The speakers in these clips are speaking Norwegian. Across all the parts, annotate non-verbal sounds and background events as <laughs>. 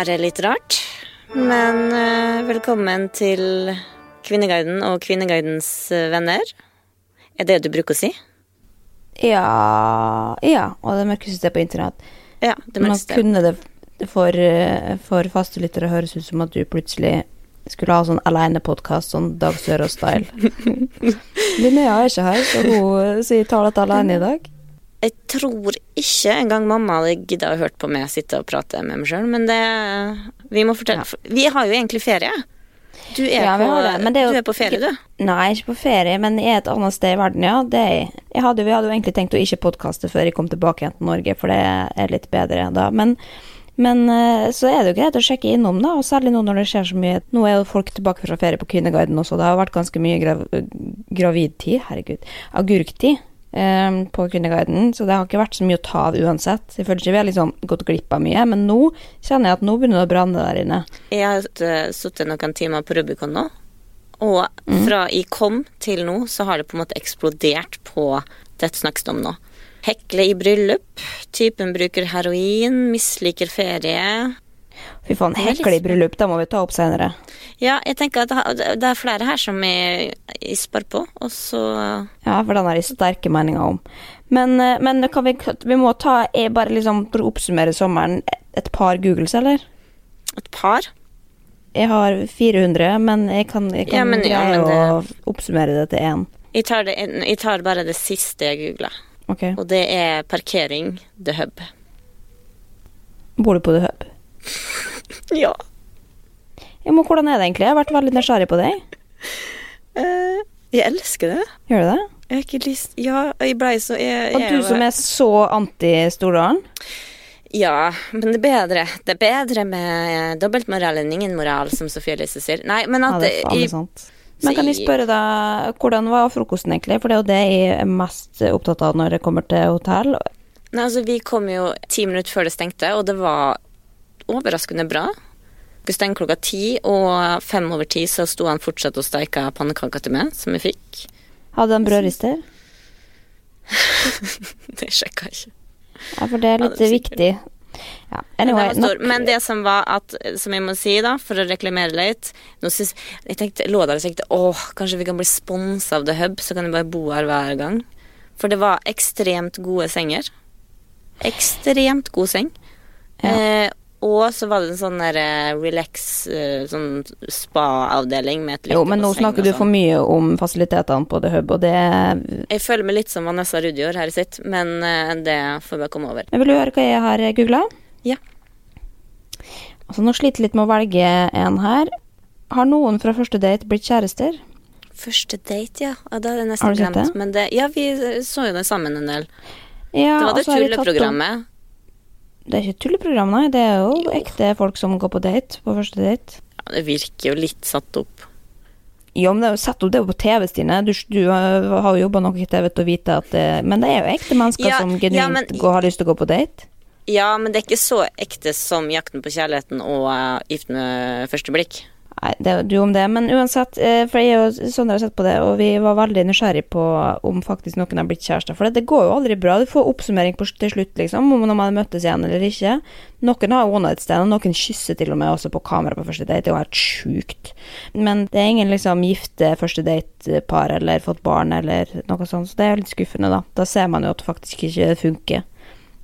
Her er litt rart, men eh, velkommen til Kvinneguiden og Kvinneguidens eh, venner. Er det det du bruker å si? Ja, ja, og det mørkeste stedet på internett. Ja, det mørkeste. Man kunne det for, eh, for faste lyttere høres ut som at du plutselig skulle ha sånn alenepodkast, sånn Dag Sørås-style. <laughs> Linnea er ikke her, så hun sier tar dette alene i dag. Jeg tror ikke engang mamma hadde gidda å hørt på meg sitte og prate med meg sjøl, men det Vi må fortelle Vi har jo egentlig ferie. Du er, Ja, på, det, jo- du er på ferie, du. Nei, ikke på ferie, men i et annet sted i verden, ja. Det er hadde, vi hadde jo egentlig tenkt å ikke podkaste før jeg kom tilbake igjen til Norge, for det er litt bedre da. Men, men eh, så er det jo greit å sjekke innom, da, og særlig nå når det skjer så mye. Nå er jo folk tilbake fra ferie på Kvinneguiden også, det har vært ganske mye grav gravidtid, herregud, agurktid. Eh, på Kvinneguiden, så det har ikke vært så mye å ta av uansett. Jeg føler ikke vi har liksom gått glipp av mye, men nå kjenner jeg at nå begynner det å brenne der inne. Jeg har uh, sittet noen timer på Rubicon nå, og Mm. fra jeg kom til nå, så har det på en måte eksplodert på dette snakkes det om nå. Hekle i bryllup, typen bruker heroin, misliker ferie. Fy faen, Det er i bryllup, det må vi ta opp senere. Ja, jeg tenker at det er flere her som jeg, isper på, og så Ja, for den har jeg sterke meninger om. Men, eh, men kan vi, vi må ta jeg bare liksom for å oppsummere sommeren et par Googles, eller? et par. Jeg har 400, men jeg kan, jeg kan Ja, men- ja, men det... oppsummere det til én. Jeg tar, det, jeg tar bare det siste jeg googla, Ok. og det er parkering the hub. Bor du på The Hub? Ja. Ja, men hvordan er det egentlig? Jeg har vært veldig nysgjerrig på deg. Uh, jeg elsker det. Gjør du det? Jeg har ikke lyst Ja, jeg blei så jeg, Og du som er så anti-Stordalen? Ja, men det er bedre Det er bedre med dobbeltmoral enn ingen moral, som Sofie Elise sier. Nei, men Ja, at det er faen jeg, sant. Men kan jeg spørre deg, hvordan var frokosten egentlig? For det er jo det jeg er mest opptatt av når det kommer til hotell. Nei, altså, vi kom jo ti minutter før det stengte, og det var overraskende bra. Vi stengte klokka ti, og fem over ti så sto han fortsatt og steika pannekaker til meg, som jeg fikk. Hadde han brødrister? <laughs> Det sjekka jeg ikke. Ja, for det er Ja, litt er viktig. Ja, anyway, men, det Men det som var at, som jeg må si, da, for å reklamere litt nå synes, Jeg tenkte, lå der og tenkte åh, kanskje vi kan bli sponsa av The Hub, så kan vi bare bo her hver gang. For det var ekstremt gode senger. Ekstremt god seng. Ja. Eh, og så var det en sånn der eh, relax, eh, sånn spa-avdeling med et Jo, men nå snakker du sånn. for mye om fasilitetene på The Hub, og det Jeg føler meg litt som Vanessa Rudjord her i sitt, men eh, det får vi komme over. Men vil du høre hva jeg har googla? Ja. Altså, nå sliter jeg litt med å velge en her. Har noen fra første date blitt kjærester? Første date, ja. ja det hadde jeg nesten glemt. det? Men det, ja, vi så jo det sammen en del. Ja, Det var det jeg tulleprogrammet. Det er ikke tulleprogram, nei. Det er jo ekte folk som går på date på første date. Ja, det virker jo litt satt opp. Jo, men det er jo satt opp det er jo på TV, Stine. Du, du har har jo jobba nok i TV til å vite at det Men det er jo ekte mennesker Ja, som ja, genuint men- går, har lyst til å gå på date. Ja, men det er ikke så ekte som 'Jakten på kjærligheten' og uh, 'Gift med første blikk'. Nei, det er du om det, men uansett, eh, for jeg og Sondre har sett på det, og vi var veldig nysgjerrig på om faktisk noen har blitt kjærester. For det går jo aldri bra. Du får oppsummering på, til slutt, liksom, om man har møttes igjen eller ikke. Noen har one night stand, og noen kysser til og med også på kamera på første date. Det er jo helt sjukt. Men det er ingen liksom gifte første date-par eller fått barn eller noe sånt, så det er jo litt skuffende, da. Da ser man jo at det faktisk ikke funker.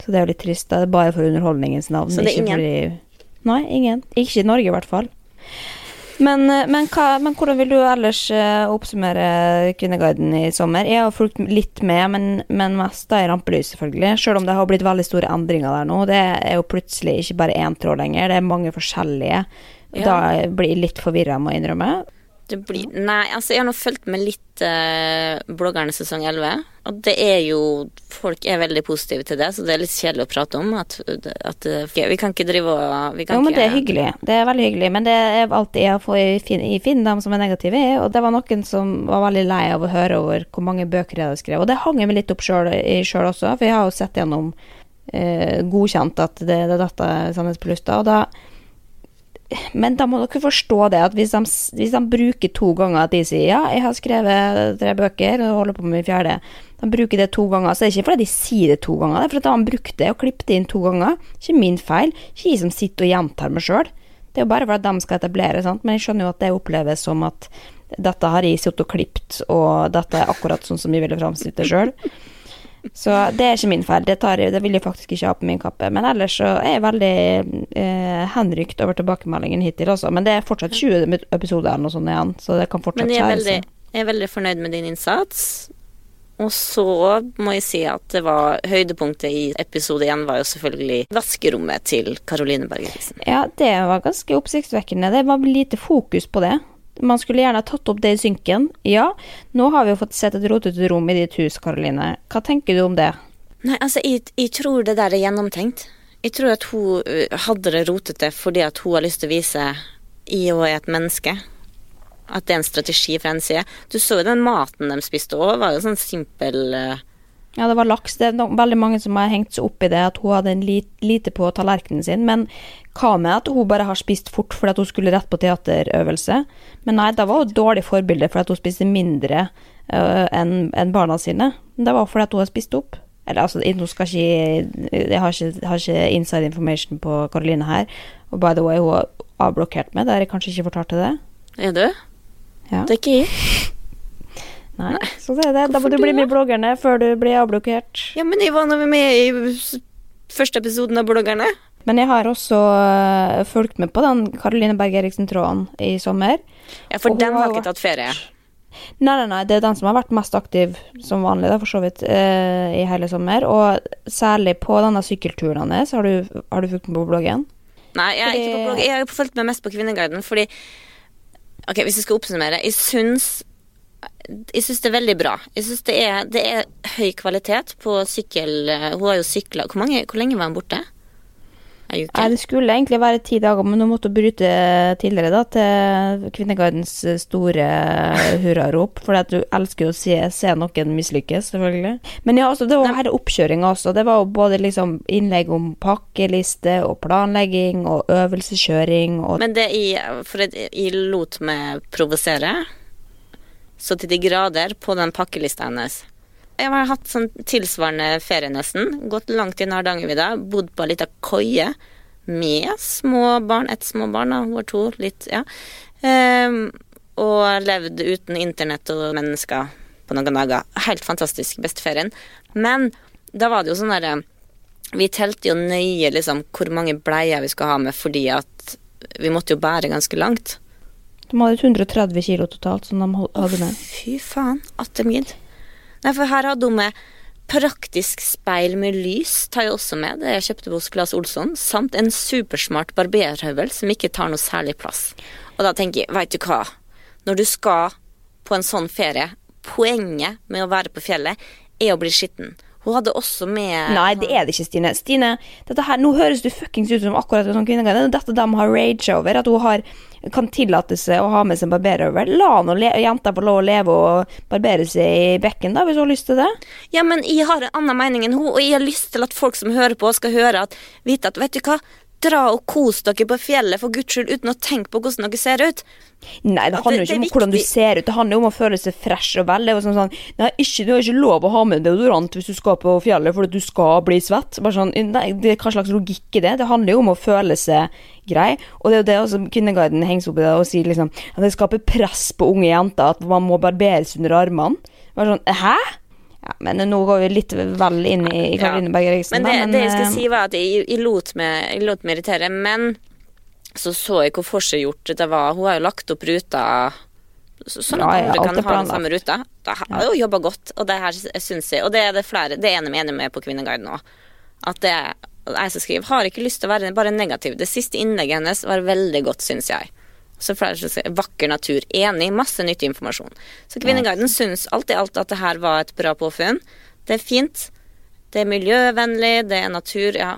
Så det er jo litt trist. Da. Det er bare for underholdningens navn. Så det er ingen? Fordi... Nei, ingen. Ikke i Norge, i hvert fall. Men, eh, men, hva, men hvordan vil du ellers eh, oppsummere Kvinneguiden i sommer? Jeg har fulgt litt med, men, men mest da i rampelys, selvfølgelig. Selv om det har blitt veldig store endringer der nå. Det er jo plutselig ikke bare én tråd lenger, det er mange forskjellige. Ja. Da blir jeg litt forvirra, må jeg innrømme. Det blir Nei, altså jeg har nå fulgt med litt eh, bloggerne sesong 11. Og det er jo Folk er veldig positive til det, så det er litt kjedelig å prate om. At, at eh, Vi kan ikke drive og vi kan Jo, men det er hyggelig. Det er veldig hyggelig. Men det er alltid jeg får i Finn, i Finn dem som er negative. Og det var noen som var veldig lei av å høre over hvor mange bøker jeg hadde skrevet. Og det hang jeg meg litt opp sjøl sjøl også, for jeg har jo sett gjennom eh, godkjent at det, det er dette på lufta. Og da men da må dere forstå det at hvis de, hvis de bruker to ganger at de sier ja, jeg har skrevet tre bøker og holder på med min fjerde, de bruker det to ganger, så det er ikke fordi de sier det to ganger, det er fordi de brukte det og klippet det inn to ganger. Ikke min feil, ikke jeg som sitter og gjentar meg sjøl. Det er jo bare for at de skal etablere, sant? men jeg skjønner jo at det oppleves som at dette har jeg sittet og klippet, og dette er akkurat sånn som jeg ville framstilt det sjøl. Så det er ikke min feil. Det, tar, jeg- det vil jeg faktisk ikke ha på min kappe. Men ellers så er jeg veldig eh, henrykt over tilbakemeldingen hittil også. Men det er fortsatt 20 episoder eller noe sånt igjen, så det kan fortsatt Men jeg er, veldig, jeg er veldig fornøyd med din innsats. Og så må jeg si at det var høydepunktet i episode én var jo selvfølgelig vaskerommet til Caroline Berger Ja, det var ganske oppsiktsvekkende. Det var lite fokus på det. Man skulle gjerne tatt opp det i synken. Ja, nå har vi jo fått sett et rotete rom i ditt hus, Karoline. Hva tenker du om det? Nei, altså, jeg, jeg tror det der er gjennomtenkt. Jeg tror at hun hadde det rotete fordi at hun har lyst til å vise i og er et menneske. At det er en strategi fra hennes side. Du så jo den maten de spiste òg, var jo sånn simpel ø, Ja, det var laks. Det er no veldig mange som har hengt seg opp i det at hun hadde en lit lite på tallerkenen sin. Men hva med at hun bare har spist fort fordi at hun skulle rett på teaterøvelse? Men nei, det var et dårlig forbilde fordi at hun spiste mindre uh, enn en barna sine. Det var fordi at hun har spist opp. Eller altså, nå skal ikke Jeg har ikke, har ikke inside information på Karoline her. Og by the way, hun har avblokkert meg. Det har jeg kanskje ikke fortalt til det. Er du? Ja. Det er ikke jeg. Nei. Så det er det. Da må du bli med i bloggerne før du blir avblokkert. Ja, men jeg var med i første episoden av Bloggerne. Men jeg har også uh, fulgt med på den Karoline Berg Eriksen-tråden i sommer. Ja, for den har har ikke vært- tatt ferie. Nei, nei, nei, det er den som har vært mest aktiv som vanlig, da, for så vidt, uh, i hele sommer. Og særlig på denne sykkelturen hans. Har, du- har du fulgt med på bloggen? Nei, jeg fordi... ikke på Fordi- blogg. Jeg har fulgt med mest på Kvinneguiden, fordi Ok, hvis jeg skal oppsummere. Jeg syns jeg syns det er veldig bra. Jeg synes det, er- det er høy kvalitet på sykkel... Hun har jo sykla hvor, hvor lenge var hun borte? Ei uke? Det skulle egentlig være ti dager, men hun måtte bryte tidligere da, til Kvinnegardens store hurrarop. For du elsker jo å se, se noen mislykkes, selvfølgelig. Men ja, altså, det var her oppkjøringa også. Det var jo både liksom innlegg om pakkeliste og planlegging og øvelseskjøring og Men det jeg For jeg lot meg provosere så til de grader på den pakkelista hennes. Jeg har hatt sånn tilsvarende ferie nesten. Gått langt inn i Hardangervidda. Bodd på ei lita koie med små barn. Ett små barn, da. Var to. Litt, ja. Um, og levd uten internett og mennesker på noen dager. Helt fantastisk. Beste ferien. Men da var det jo sånn derre Vi telte jo nøye liksom hvor mange bleier vi skulle ha med fordi at vi måtte jo bære ganske langt. De hadde 130 kilo totalt som de hadde med. Fy faen, at mid. Nei, for her hadde hun med praktisk speil med lys, tar jeg også med. Det jeg kjøpte hos Claes Olsson. Samt en supersmart barberhøvel som ikke tar noe særlig plass. Og da tenker jeg, veit du hva. Når du skal på en sånn ferie, poenget med å være på fjellet er å bli skitten. Hun hadde også med Nei, det er det ikke, Stine. Stine, her, Nå høres du fuckings ut som akkurat en sånn kvinneguide. Det er dette de har rage over. At hun har, kan tillate seg å ha med seg en barberhøvel. La nå jenta få lov å leve og barbere seg i bekken, da, hvis hun har lyst til det. Ja, men jeg har en annen mening enn hun, og jeg har lyst til at folk som hører på, skal høre at, vite at vet du hva, dra og kos dere på fjellet for guds skyld uten å tenke på hvordan dere ser ut. Nei, det handler jo ikke om hvordan du ser ut, det handler jo om å føle seg fresh og vel. Det er jo sånn sånn Nei, ikke, du har ikke lov å ha med deodorant hvis du skal på fjellet fordi du skal bli svett. Bare sånn, nei, det Hva slags logikk er det? Det handler jo om å føle seg grei. Og det er jo det også Kvinneguiden henger opp i det og sier liksom at det skaper press på unge jenter at man må barberes under armene. Bare sånn, hæ? Ja, men nå går vi litt vel inn i, Karoline Berger Eriksen. Men det, da, det jeg eh, skal si, var at jeg, jeg, lot meg, jeg lot meg irritere. Men så så jeg hvor forseggjort det var. Hun har jo lagt opp ruta sånn at Ja, ja, andre kan ha den samme ruta. Da har hun jo jobba godt, og det her syns jeg Og det er det flere Det er jeg enig med på Kvinneguiden òg. At det jeg som skriver, har ikke lyst til å være bare negativ. Det siste innlegget hennes var veldig godt, syns jeg. Så vakker natur. Enig. Masse nyttig informasjon. Så Kvinneguiden syns alt i alt at det her var et bra påfunn. Det er fint. Det er miljøvennlig, det er natur, ja.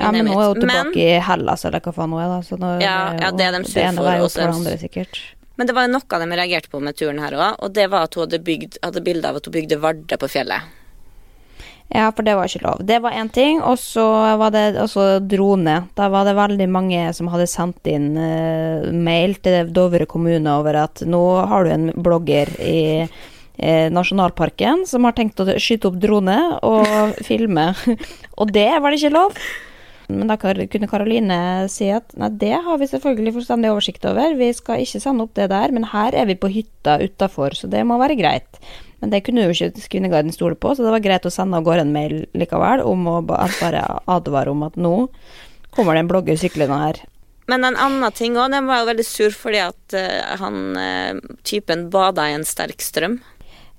Ja, men nå er hun Men- tilbake i Hellas, eller hva faen hun er, da. Så nå, Ja, ja, det er de sur for, veier og for det andre, sikkert. Men det var noe de reagerte på med turen her òg, og det var at hun hadde, bygd, hadde bilde av at hun bygde Vardø på fjellet. Ja, for det var ikke lov. Det var én ting, og så var det også drone. Da var det veldig mange som hadde sendt inn uh, mail til Dovre kommune over at nå har du en blogger i uh, nasjonalparken som har tenkt å skyte opp drone og <laughs> filme, og det var det ikke lov. Men da kunne Karoline si at nei, det har vi selvfølgelig fullstendig oversikt over, vi skal ikke sende opp det der, men her er vi på hytta utafor, så det må være greit. Men det kunne jo ikke Kvinneguiden stole på, så det var greit å sende av gårde en mail likevel om å bare advare om at nå kommer det en blogger syklende her. Men en annen ting òg, den var jo veldig sur fordi at eh, han eh, typen bada i en sterk strøm.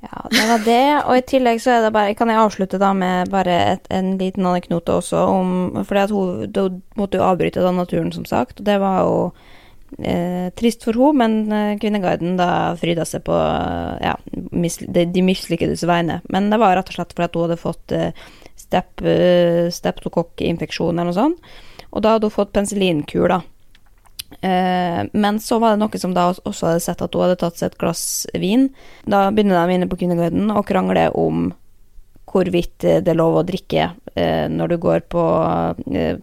Ja, det var det, og i tillegg så er det bare Kan jeg avslutte da med bare et, en liten anekdote også om For hun da måtte jo avbryte da naturen, som sagt, det var jo eh, trist for henne, men eh, Kvinneguiden da fryda seg på eh, ja, mis, de, de mislykkedes vegne. Men det var rett og slett fordi at hun hadde fått eh, step, eh, steptokokkinfeksjon eller noe sånt, og da hadde hun fått penicillinkur, da. Eh, men så var det noe som da også hadde sett at hun hadde tatt seg et glass vin. Da begynner de inne på Kvinneguiden å krangle om hvorvidt eh, det er lov å drikke eh, når du går på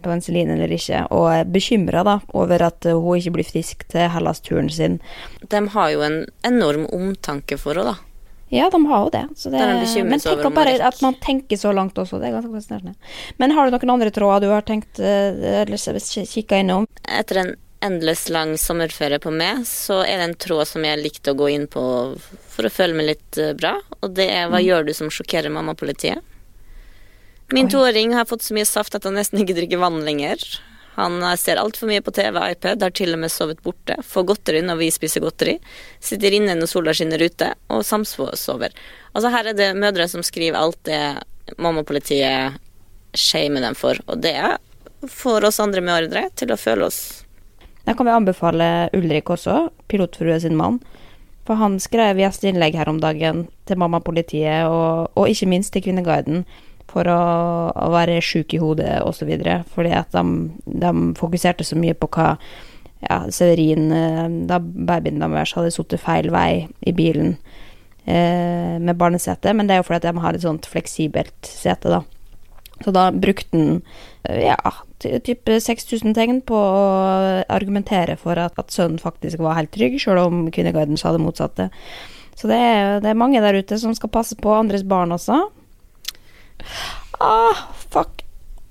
penicillin eller ikke, og er bekymra over at hun ikke blir frisk til Hellas-turen sin. De har jo en enorm omtanke for henne, da. Ja, de har jo det. Så det de men tenk bare at man tenker så langt også, det er ganske fascinerende. Men har du noen andre tråder du har tenkt eller kikka innom? Etter en endeløs lang sommerferie på meg, så er det en tråd som jeg likte å gå inn på for å føle meg litt eh, bra, og det er Mm. hva gjør du som sjokkerer mamma-politiet'? Min toåring har fått så mye saft at han nesten ikke drikker vann lenger. Han eh, ser altfor mye på TV og iPad, har til og med sovet borte, får godteri når vi spiser godteri, sitter inne når sola skinner ute, og samsover. Altså her er det mødre som skriver alt det mammapolitiet shamer dem for, og det får oss andre mødre til å føle oss Da kan vi anbefale Ulrik også, pilotfrue sin mann. For han skrev gjesteinnlegg her om dagen til Mammapolitiet, og, og ikke minst til Kvinneguiden, for å, å være sjuk i hodet osv. Fordi at de, de fokuserte så mye på hva ja, Severin, eh, da babyen deres hadde sittet feil vei i bilen eh, med barnesete, men det er jo fordi at de har et sånt fleksibelt sete, da. Så da brukte han eh, ja, ty- type 6000 tegn på å argumentere for at, at sønnen faktisk var helt trygg, sjøl om Kvinneguiden sa det motsatte. Så det er, det er mange der ute som skal passe på andres barn også. Ah, fuck.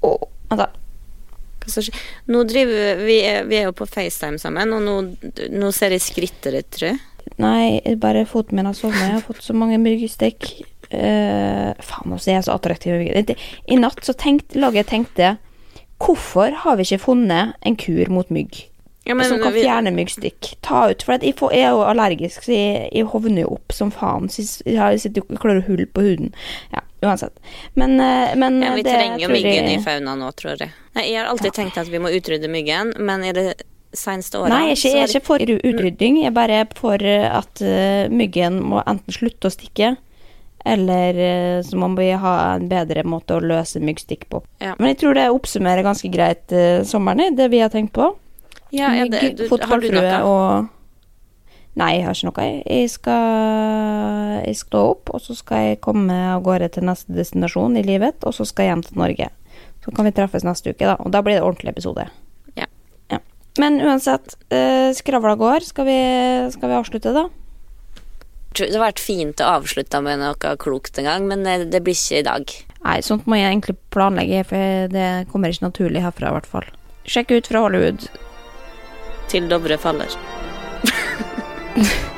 Oh, vent? Nå driver vi, vi er jo på FaceTime sammen, og nå, nå ser jeg skrittet ditt, tror jeg. Nei, bare foten min har sovnet. Jeg har fått så mange myggstikk. Eh, faen, også er så attraktiv. I natt så tenkte, laget jeg tenkte Hvorfor har vi ikke funnet en kur mot mygg? Ja, men som kan fjerne myggstikk. Ta ut. For jeg, får, jeg er jo allergisk, så jeg, jeg hovner jo opp som faen. Så jeg har- jeg sitter jo klør hull på huden. Ja, uansett. Men, eh, men Ja, vi det trenger jo myggen jeg- i fauna nå, tror jeg. Nei, jeg har alltid tenkt at vi må utrydde myggen, men i det seneste året Nei, jeg er ikke, jeg er ikke for utrydding. Jeg er bare for eh, at uh, myggen må enten slutte å stikke, eller eh, så må vi ha en bedre måte å løse myggstikk på. Ja. Men jeg tror det oppsummerer ganske greit uh, sommeren, i, det vi har tenkt på. ja, ja, det, du, Har du noe? og Nei, jeg har ikke noe. jeg. Skal, jeg skal stå opp, og så skal jeg komme av gårde til neste destinasjon i livet, og så skal jeg hjem til Norge. Så kan vi treffes neste uke, da. Og da blir det ordentlig episode. ja Men uansett, uh, skravla går. Skal vi, skal vi avslutte, da? Det har vært fint å avslutte med noe klokt en gang, men eh, det blir ikke i dag. Nei, sånt må jeg egentlig planlegge, for det kommer ikke naturlig herfra, i hvert fall. Sjekk ut fra Hollywood. Til Dovre faller. <laughs>